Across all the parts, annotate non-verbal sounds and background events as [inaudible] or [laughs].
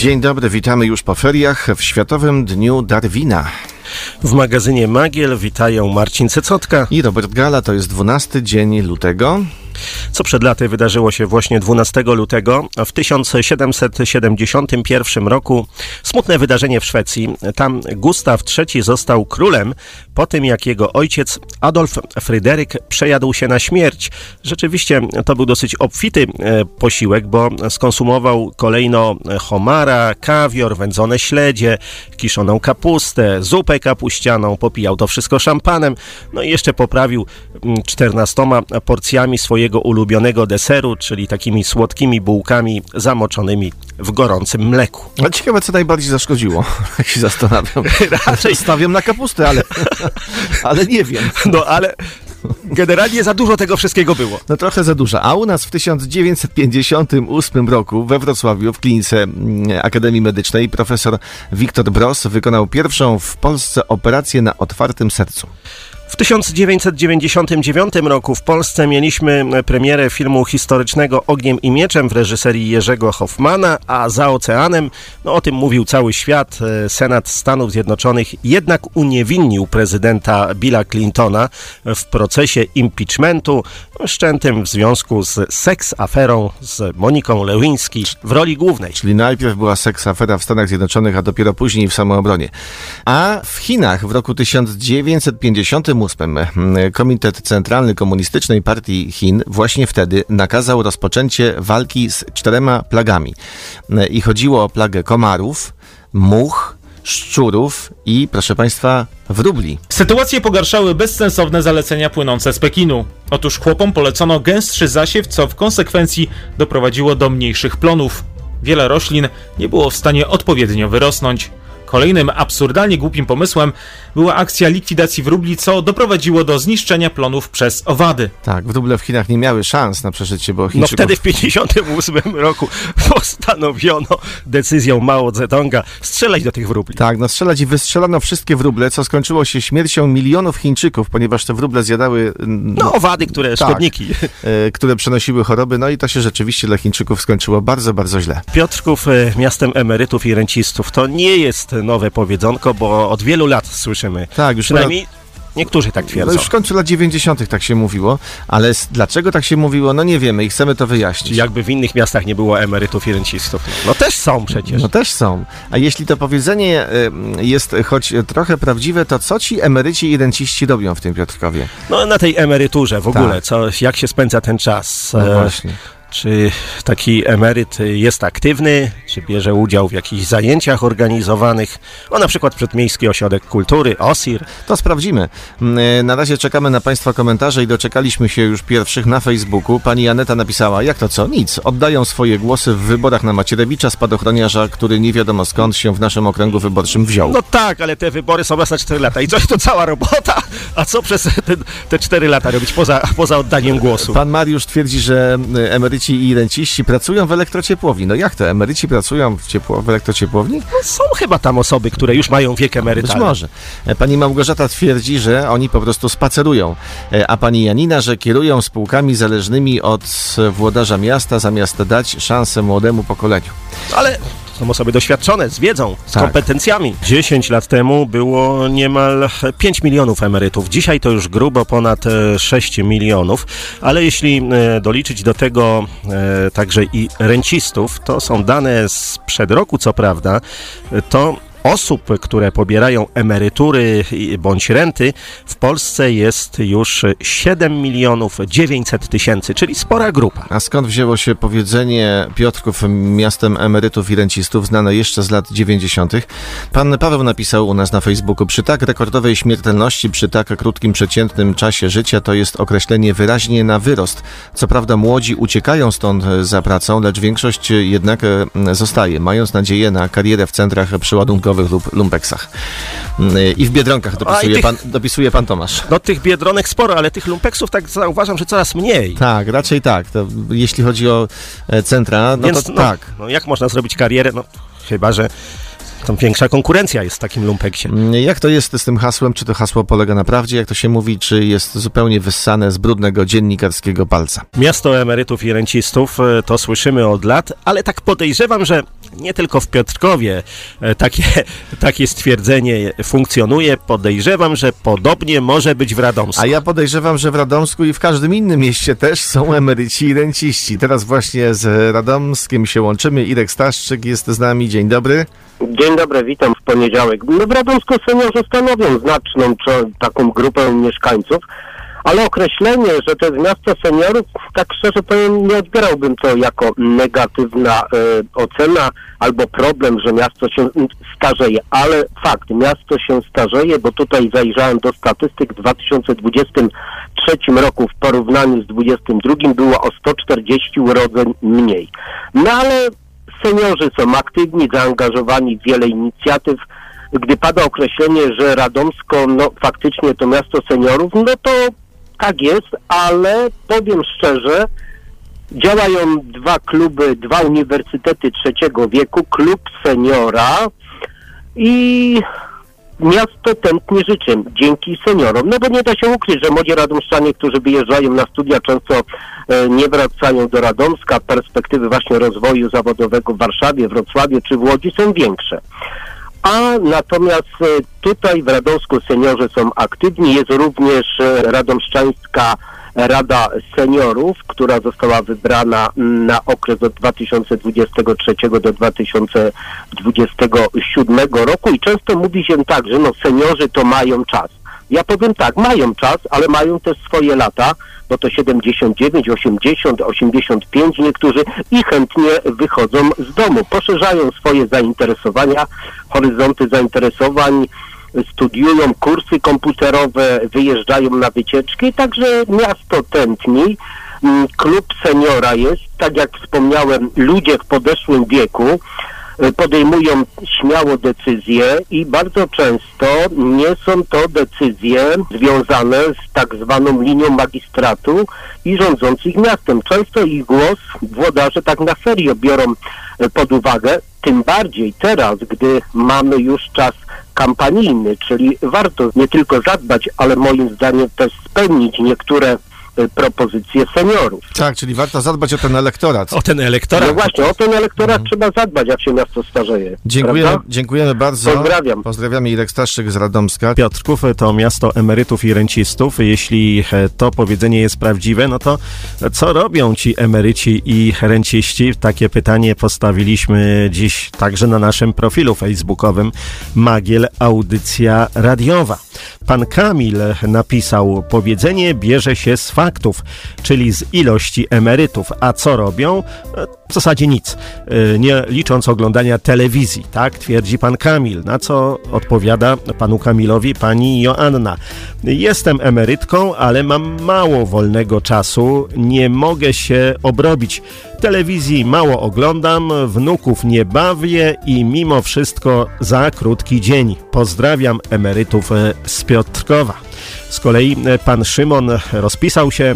Dzień dobry, witamy już po feriach w Światowym Dniu Darwina. W magazynie Magiel witają Marcin Cecotka i Robert Gala. To jest 12 dzień lutego. Co przed laty wydarzyło się właśnie 12 lutego. W 1771 roku smutne wydarzenie w Szwecji. Tam Gustaw III został królem po tym, jak jego ojciec Adolf Fryderyk przejadł się na śmierć. Rzeczywiście to był dosyć obfity e, posiłek, bo skonsumował kolejno homara, kawior, wędzone śledzie, kiszoną kapustę, zupę kapuścianą, popijał to wszystko szampanem, no i jeszcze poprawił 14 mm, porcjami swojego swojego ulubionego deseru, czyli takimi słodkimi bułkami zamoczonymi w gorącym mleku. A ciekawe, co najbardziej zaszkodziło, [laughs] jak się zastanawiam. [laughs] Raczej stawiam na kapustę, ale, [laughs] ale nie wiem. No ale generalnie za dużo tego wszystkiego było. No trochę za dużo. A u nas w 1958 roku we Wrocławiu w klinice mm, Akademii Medycznej profesor Wiktor Bros wykonał pierwszą w Polsce operację na otwartym sercu. W 1999 roku w Polsce mieliśmy premierę filmu historycznego Ogniem i Mieczem w reżyserii Jerzego Hoffmana, a za oceanem, no o tym mówił cały świat, e, Senat Stanów Zjednoczonych jednak uniewinnił prezydenta Billa Clintona w procesie impeachmentu wszczętym w związku z seks aferą z Moniką Lewiński w roli głównej. Czyli najpierw była seks afera w Stanach Zjednoczonych, a dopiero później w samoobronie. A w Chinach w roku 1950 1948 Komitet Centralny Komunistycznej Partii Chin właśnie wtedy nakazał rozpoczęcie walki z czterema plagami. I chodziło o plagę komarów, much, szczurów i, proszę Państwa, wróbli. Sytuację pogarszały bezsensowne zalecenia płynące z Pekinu. Otóż chłopom polecono gęstszy zasiew, co w konsekwencji doprowadziło do mniejszych plonów. Wiele roślin nie było w stanie odpowiednio wyrosnąć. Kolejnym absurdalnie głupim pomysłem była akcja likwidacji wróbli, co doprowadziło do zniszczenia plonów przez owady. Tak, wróble w Chinach nie miały szans na przeżycie, bo Chińczyków... No wtedy w 1958 roku [laughs] postanowiono decyzją Mao Zedonga strzelać do tych wróbli. Tak, no strzelać i wystrzelano wszystkie wróble, co skończyło się śmiercią milionów Chińczyków, ponieważ te wróble zjadały... No, no owady, które, tak, szkodniki. E, które przenosiły choroby, no i to się rzeczywiście dla Chińczyków skończyło bardzo, bardzo źle. Piotrków e, miastem emerytów i rencistów to nie jest nowe powiedzonko, bo od wielu lat słyszymy. Tak, już przynajmniej Niektórzy tak twierdzą. No już w końcu lat 90. tak się mówiło, ale dlaczego tak się mówiło, no nie wiemy i chcemy to wyjaśnić. Jakby w innych miastach nie było emerytów i rencistów. No też są przecież. No też są. A jeśli to powiedzenie jest choć trochę prawdziwe, to co ci emeryci i renciści robią w tym Piotrkowie? No na tej emeryturze w ogóle, tak. co, jak się spędza ten czas. No właśnie. Czy taki emeryt jest aktywny, czy bierze udział w jakichś zajęciach organizowanych, o na przykład Przedmiejski Ośrodek Kultury, OSIR? To sprawdzimy. Mm, e, na razie czekamy na Państwa komentarze i doczekaliśmy się już pierwszych na Facebooku. Pani Aneta napisała, jak to co? Nic. Oddają swoje głosy w wyborach na Macierewicza, spadochroniarza, który nie wiadomo skąd się w naszym okręgu wyborczym wziął. No tak, ale te wybory są raz na 4 lata i coś to cała robota. A co przez te, te 4 lata robić poza, poza oddaniem głosu? Pan Mariusz twierdzi, że e, emeryci emeryci i renciści pracują w elektrociepłowni. No jak to? Emeryci pracują w, ciepło, w elektrociepłowni? No są chyba tam osoby, które już mają wiek emerytalny. Być może. E, pani Małgorzata twierdzi, że oni po prostu spacerują, e, a pani Janina, że kierują spółkami zależnymi od włodarza miasta, zamiast dać szansę młodemu pokoleniu. Ale są osoby doświadczone, z wiedzą, z tak. kompetencjami. 10 lat temu było niemal 5 milionów emerytów. Dzisiaj to już grubo ponad 6 e, milionów, ale jeśli e, doliczyć do tego e, także i rencistów, to są dane sprzed roku, co prawda, to osób, które pobierają emerytury bądź renty w Polsce jest już 7 milionów 900 tysięcy, czyli spora grupa. A skąd wzięło się powiedzenie Piotrków miastem emerytów i rencistów, znane jeszcze z lat 90. Pan Paweł napisał u nas na Facebooku, przy tak rekordowej śmiertelności, przy tak krótkim przeciętnym czasie życia, to jest określenie wyraźnie na wyrost. Co prawda młodzi uciekają stąd za pracą, lecz większość jednak e, zostaje, mając nadzieję na karierę w centrach przeładunkowych lub lumpeksach. I w biedronkach dopisuje, tych, pan, dopisuje pan Tomasz. No tych biedronek sporo, ale tych lumpeksów tak zauważam, że coraz mniej. Tak, raczej tak. To, jeśli chodzi o e, centra, no Więc, to no, tak. No, jak można zrobić karierę? No, chyba, że tam większa konkurencja jest w takim lumpeksie. Mm, jak to jest z tym hasłem? Czy to hasło polega na prawdzie, jak to się mówi, czy jest zupełnie wyssane z brudnego dziennikarskiego palca? Miasto emerytów i rencistów, e, to słyszymy od lat, ale tak podejrzewam, że nie tylko w Piotrkowie e, takie, [laughs] takie stwierdzenie funkcjonuje. Podejrzewam, że podobnie może być w Radomsku. A ja podejrzewam, że w Radomsku i w każdym innym mieście też są emeryci i renciści. Teraz właśnie z Radomskiem się łączymy. Irek Staszczyk jest z nami. Dzień dobry. Dzień dobry, witam w poniedziałek. No w Radomsku seniorzy stanowią znaczną taką grupę mieszkańców, ale określenie, że to jest miasto seniorów, tak szczerze powiem, nie odbierałbym to jako negatywna y, ocena albo problem, że miasto się starzeje. Ale fakt, miasto się starzeje, bo tutaj zajrzałem do statystyk w 2023 roku w porównaniu z 2022 było o 140 urodzeń mniej. No ale seniorzy są aktywni, zaangażowani w wiele inicjatyw. Gdy pada określenie, że Radomsko no, faktycznie to miasto seniorów, no to tak jest, ale powiem szczerze, działają dwa kluby, dwa uniwersytety trzeciego wieku, klub seniora i miasto tętni życzym dzięki seniorom. No bo nie da się ukryć, że młodzi radomszczanie, którzy wyjeżdżają na studia, często e, nie wracają do Radomska. Perspektywy właśnie rozwoju zawodowego w Warszawie, Wrocławiu czy w Łodzi są większe. A natomiast e, tutaj w Radomsku seniorzy są aktywni. Jest również e, radomszczańska Rada Seniorów, która została wybrana na okres od 2023 do 2027 roku i często mówi się tak, że no seniorzy to mają czas. Ja powiem tak, mają czas, ale mają też swoje lata, bo to 79, 80, 85 niektórzy i chętnie wychodzą z domu, poszerzają swoje zainteresowania, horyzonty zainteresowań, studiują kursy komputerowe, wyjeżdżają na wycieczki, także miasto tętni. Mm, klub seniora jest, tak jak wspomniałem, ludzie w podeszłym wieku podejmują śmiało decyzje i bardzo często nie są to decyzje związane z tak zwaną linią magistratu i rządzących miastem. Często ich głos włodarze tak na serio biorą y, pod uwagę, tym bardziej teraz, gdy mamy już czas kampanijny, czyli warto nie tylko zadbać, ale moim zdaniem też spełnić niektóre y, propozycje seniorów. Tak, czyli warto zadbać o ten elektorat. O ten elektorat. No właśnie, o ten elektorat mhm. trzeba zadbać, jak się miasto starzeje. Dziękujemy, dziękujemy bardzo. Pozdrawiam. Pozdrawiamy Irek Staszczyk z Radomska. Piotrków to miasto emerytów i rencistów. Jeśli e, to powiedzenie jest prawdziwe, no to co robią ci emeryci i renciści? Takie pytanie postawiliśmy dziś także na naszym profilu facebookowym Magiel Audycja Radiowa. Pan Kamil napisał, powiedzenie bierze się z czyli z ilości emerytów. A co robią? W zasadzie nic, e, nie licząc oglądania telewizji, tak twierdzi pan Kamil, na co odpowiada panu Kamilowi pani Joanna. Jestem emerytką, ale mam mało wolnego czasu, nie mogę się obrobić. Telewizji mało oglądam, wnuków nie bawię i mimo wszystko za krótki dzień. Pozdrawiam emerytów e, z Piotrkowa. Z kolei e, pan Szymon rozpisał się,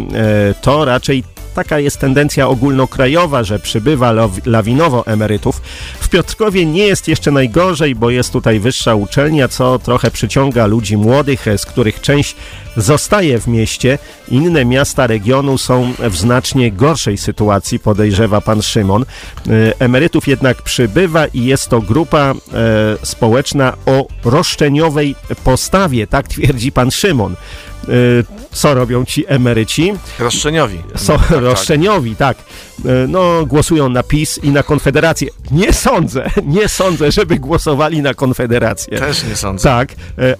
to raczej Taka jest tendencja ogólnokrajowa, że przybywa lawinowo emerytów. W Piotrkowie nie jest jeszcze najgorzej, bo jest tutaj wyższa uczelnia, co trochę przyciąga ludzi młodych, z których część zostaje w mieście. Inne miasta regionu są w znacznie gorszej sytuacji, podejrzewa pan Szymon. E, emerytów jednak przybywa i jest to grupa e, społeczna o roszczeniowej postawie, tak twierdzi pan Szymon. Co robią ci emeryci? Roszczeniowi. Są tak, tak. roszczeniowi, tak. Y, no, głosują na PiS i na Konfederację. Nie sądzę, [laughs] nie sądzę, żeby głosowali na Konfederację. Też nie sądzę. Tak. Y,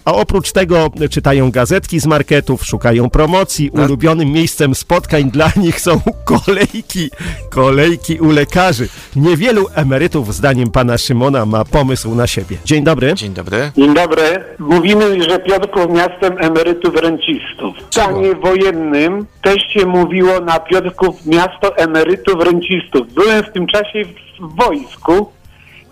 a oprócz tego czytają gazetki z marketów, szukają promocji. Na... Ulubionym miejscem spotkań dla [laughs] nich są kolejki. Kolejki u lekarzy. Niewielu emerytów, zdaniem pana Szymona, ma pomysł na siebie. Dzień dobry. Dzień dobry. Dzień dobry. Mówimy, że Piotrków miastem emerytów rencistów. W stanie wojennym też się mówiło na Piotrków miasto emerytów rencistów. Byłem w tym czasie w wojsku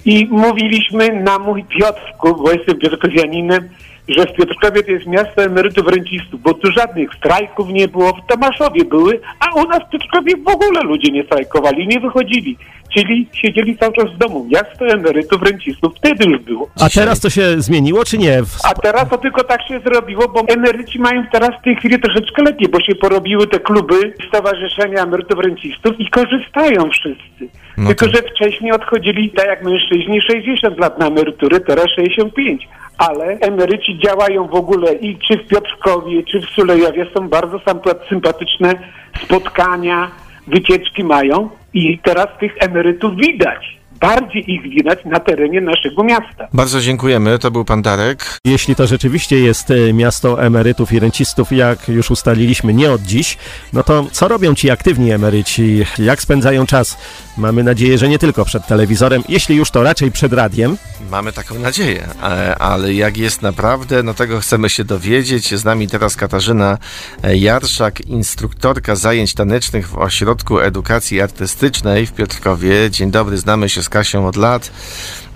i mówiliśmy na mój Piotrków, bo jestem Piotrkowianinem, że w Piotrkowie to jest miasto emerytów rencistów, bo tu żadnych strajków nie było, w Tomaszowie były, a u nas w Piotrkowie w ogóle ludzie nie strajkowali, nie wychodzili. Czyli siedzieli cały czas w domu. Miasto emerytów rencistów wtedy już było. A teraz to się zmieniło, czy nie? A teraz to tylko tak się zrobiło, bo emeryci mają teraz w tej chwili troszeczkę lepiej, bo się porobiły te kluby, stowarzyszenia emerytów rencistów i korzystają wszyscy. No Tylko, tak. że wcześniej odchodzili tak jak mężczyźni 60 lat na emeryturę, teraz 65. Ale emeryci działają w ogóle i czy w Piotrkowie, czy w Sulejowie są bardzo sympa- sympatyczne spotkania, wycieczki mają i teraz tych emerytów widać. Bardziej ich widać na terenie naszego miasta. Bardzo dziękujemy. To był pan Darek. Jeśli to rzeczywiście jest e, miasto emerytów i rencistów, jak już ustaliliśmy, nie od dziś, no to co robią ci aktywni emeryci? Jak spędzają czas? Mamy nadzieję, że nie tylko przed telewizorem, jeśli już to raczej przed radiem. Mamy taką nadzieję, ale, ale jak jest naprawdę, no tego chcemy się dowiedzieć. Z nami teraz Katarzyna e, Jarszak, instruktorka zajęć tanecznych w Ośrodku Edukacji Artystycznej w Piotrkowie. Dzień dobry, znamy się z Kasią od lat.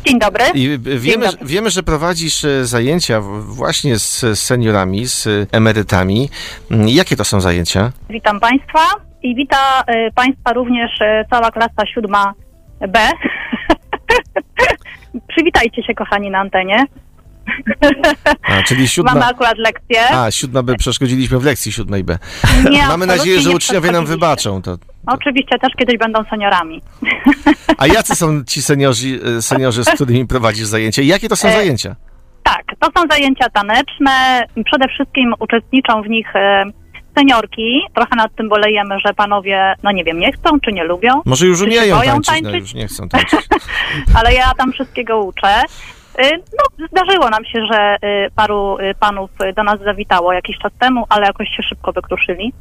Dzień dobry. I e, wiemy, dobry. wiemy że prowadzisz e, zajęcia właśnie z seniorami, z e, emerytami. Mm, Jakie to są zajęcia? Witam Państwa i wita y, Państwa również cała klasa siódma B. [laughs] Przywitajcie się, kochani, na antenie. A, czyli [laughs] siódma... Mamy akurat lekcję. A, siódma B, przeszkodziliśmy w lekcji siódmej B. [laughs] Nie, Mamy nadzieję, że uczniowie nam wybaczą to. Oczywiście też kiedyś będą seniorami. A jacy są ci seniorzy, e, seniorzy z którymi prowadzisz zajęcia? Jakie to są E, zajęcia? Tak, to są zajęcia taneczne. Przede wszystkim uczestniczą w nich e, seniorki. Trochę nad tym bolejemy, że panowie, no nie wiem, nie chcą czy nie lubią. Może już umieją boją tańczyć, no tańczyć? już nie chcą tańczyć. [laughs] ale ja tam wszystkiego uczę. Y, No, zdarzyło nam się, że y, paru y, panów do nas zawitało jakiś czas temu, ale jakoś się szybko wykruszyli.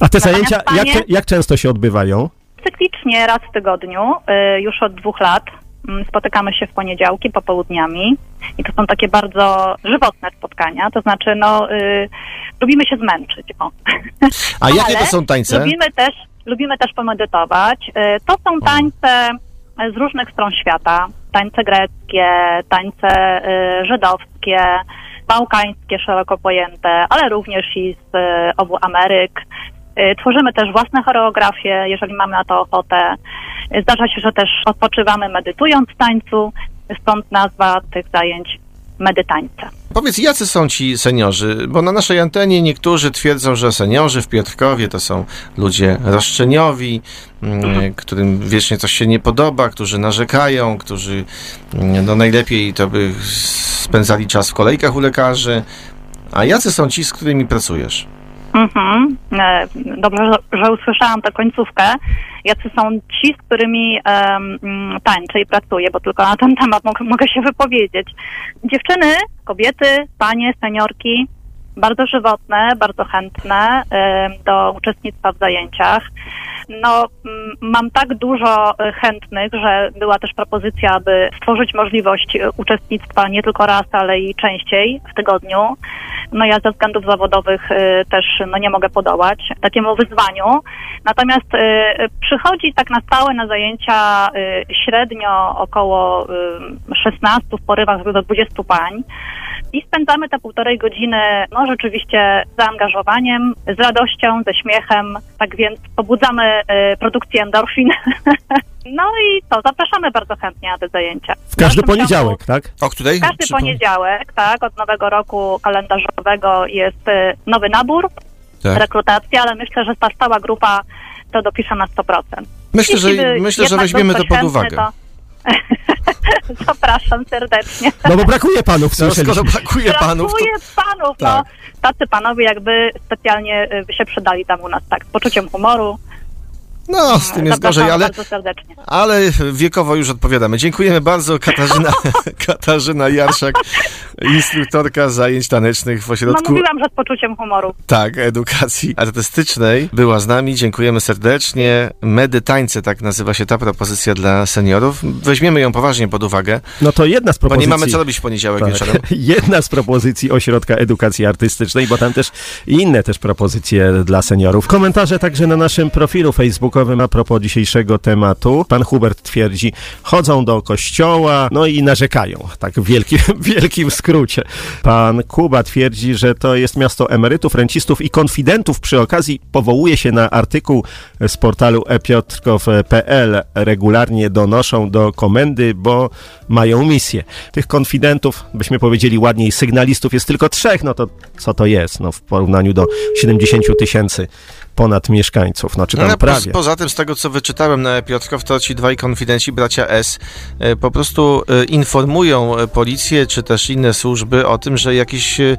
A te Natomiast zajęcia, jak, panie- jak często się odbywają? Cyklicznie raz w tygodniu, już od dwóch lat. mm, Spotykamy się w poniedziałki popołudniami i to są takie bardzo żywotne spotkania, to znaczy no y, lubimy się zmęczyć. O. A jakie to są tańce? Lubimy też, lubimy też pomedytować. To są tańce z różnych stron świata. Tańce greckie, tańce y, żydowskie, bałkańskie szeroko pojęte, ale również i z y, obu Ameryk. Y, Tworzymy też własne choreografie, jeżeli mamy na to ochotę. Zdarza się, że też odpoczywamy medytując w tańcu, stąd nazwa tych zajęć medytańce. Powiedz, jacy są ci seniorzy? Bo na naszej antenie niektórzy twierdzą, że seniorzy w Piotrkowie to są ludzie roszczeniowi, mm, którym wiecznie coś się nie podoba, którzy narzekają, którzy mm, no najlepiej to by spędzali czas w kolejkach u lekarzy. A jacy są ci, z którymi pracujesz? Mhm. E, Dobrze, że- usłyszałam tę końcówkę. Jacy są ci, z którymi mm, tańczę i pracuję, bo tylko na ten temat mogę, mogę się wypowiedzieć. Dziewczyny, kobiety, panie, seniorki, bardzo żywotne, bardzo chętne do uczestnictwa w zajęciach. No, mm, mam tak dużo e, chętnych, że była też propozycja, aby stworzyć możliwość e, uczestnictwa nie tylko raz, ale i częściej w tygodniu. No ja ze względów zawodowych y, też no, nie mogę podołać takiemu wyzwaniu. Natomiast przychodzi tak na stałe na zajęcia średnio około y, 16, w porywach do 20 pań. I spędzamy te półtorej godziny, no rzeczywiście z zaangażowaniem, z radością, ze śmiechem, tak więc pobudzamy y, produkcję endorfin. [laughs] no i co, zapraszamy bardzo chętnie na te zajęcia. W każdy W poniedziałek, tak? O której? każdy Przypom- poniedziałek, tak, od nowego roku kalendarzowego jest y, nowy nabór, Tak. rekrutacja, ale myślę, że ta stała grupa to dopisze na 100%. Myślę, że, Jeśli by myślę, że weźmiemy to pod uwagę. chętny, To... [laughs] [laughs] Zapraszam serdecznie. No bo brakuje panów, No, słyszeliśmy. skoro brakuje panów, to... Brakuje panów, Tak. no. Tacy panowie jakby specjalnie by się przydali tam u nas, tak, z poczuciem humoru. No, z tym jest gorzej, ale, bardzo serdecznie. ale wiekowo już odpowiadamy. Dziękujemy bardzo, Katarzyna, [laughs] Katarzyna Jarszak, instruktorka zajęć tanecznych w No ośrodku mówiłam, że z poczuciem humoru. tak, edukacji artystycznej. Była z nami, dziękujemy serdecznie. Medy tańce, tak nazywa się ta propozycja dla seniorów. Weźmiemy ją poważnie pod uwagę, No to jedna z bo propozycji. nie mamy co robić w poniedziałek Tak. wieczorem. [laughs] Jedna z propozycji Ośrodka Edukacji Artystycznej, bo tam też inne też propozycje dla seniorów. Komentarze także na naszym profilu facebookowym a propos dzisiejszego tematu. Pan Hubert twierdzi, chodzą do kościoła, no i narzekają. Tak w wielkim, [laughs] wielkim skrócie. Pan Kuba twierdzi, że to jest miasto emerytów, rencistów i konfidentów. Przy okazji powołuje się na artykuł z portalu epiotrkow.pl. Regularnie donoszą do komendy, bo mają misję. Tych konfidentów, byśmy powiedzieli ładniej, sygnalistów jest tylko trzech, no to co to jest? No w porównaniu do 70 tysięcy ponad mieszkańców. No, czy tam No, prawie. po, poza tym, z tego co wyczytałem na Piotrkow, to ci dwaj konfidenci, bracia S, e, po prostu e, informują e, policję czy też inne służby o tym, że jakieś e,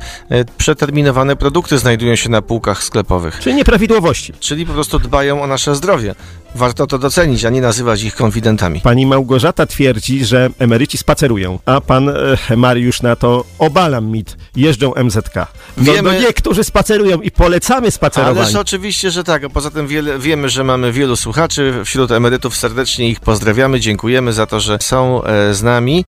przeterminowane produkty znajdują się na półkach sklepowych. Czyli nieprawidłowości. Czyli po prostu dbają o nasze zdrowie. Warto to docenić, a nie nazywać ich konfidentami. Pani Małgorzata twierdzi, że emeryci spacerują, a pan e, Mariusz na to obalam mit. Jeżdżą MZK. No, Wiemy- no niektórzy spacerują i polecamy spacerowanie. Ależ oczywiście, że tak. Poza tym wiele, wiemy, że mamy wielu słuchaczy. Wśród emerytów serdecznie ich pozdrawiamy. Dziękujemy za to, że są e, z nami.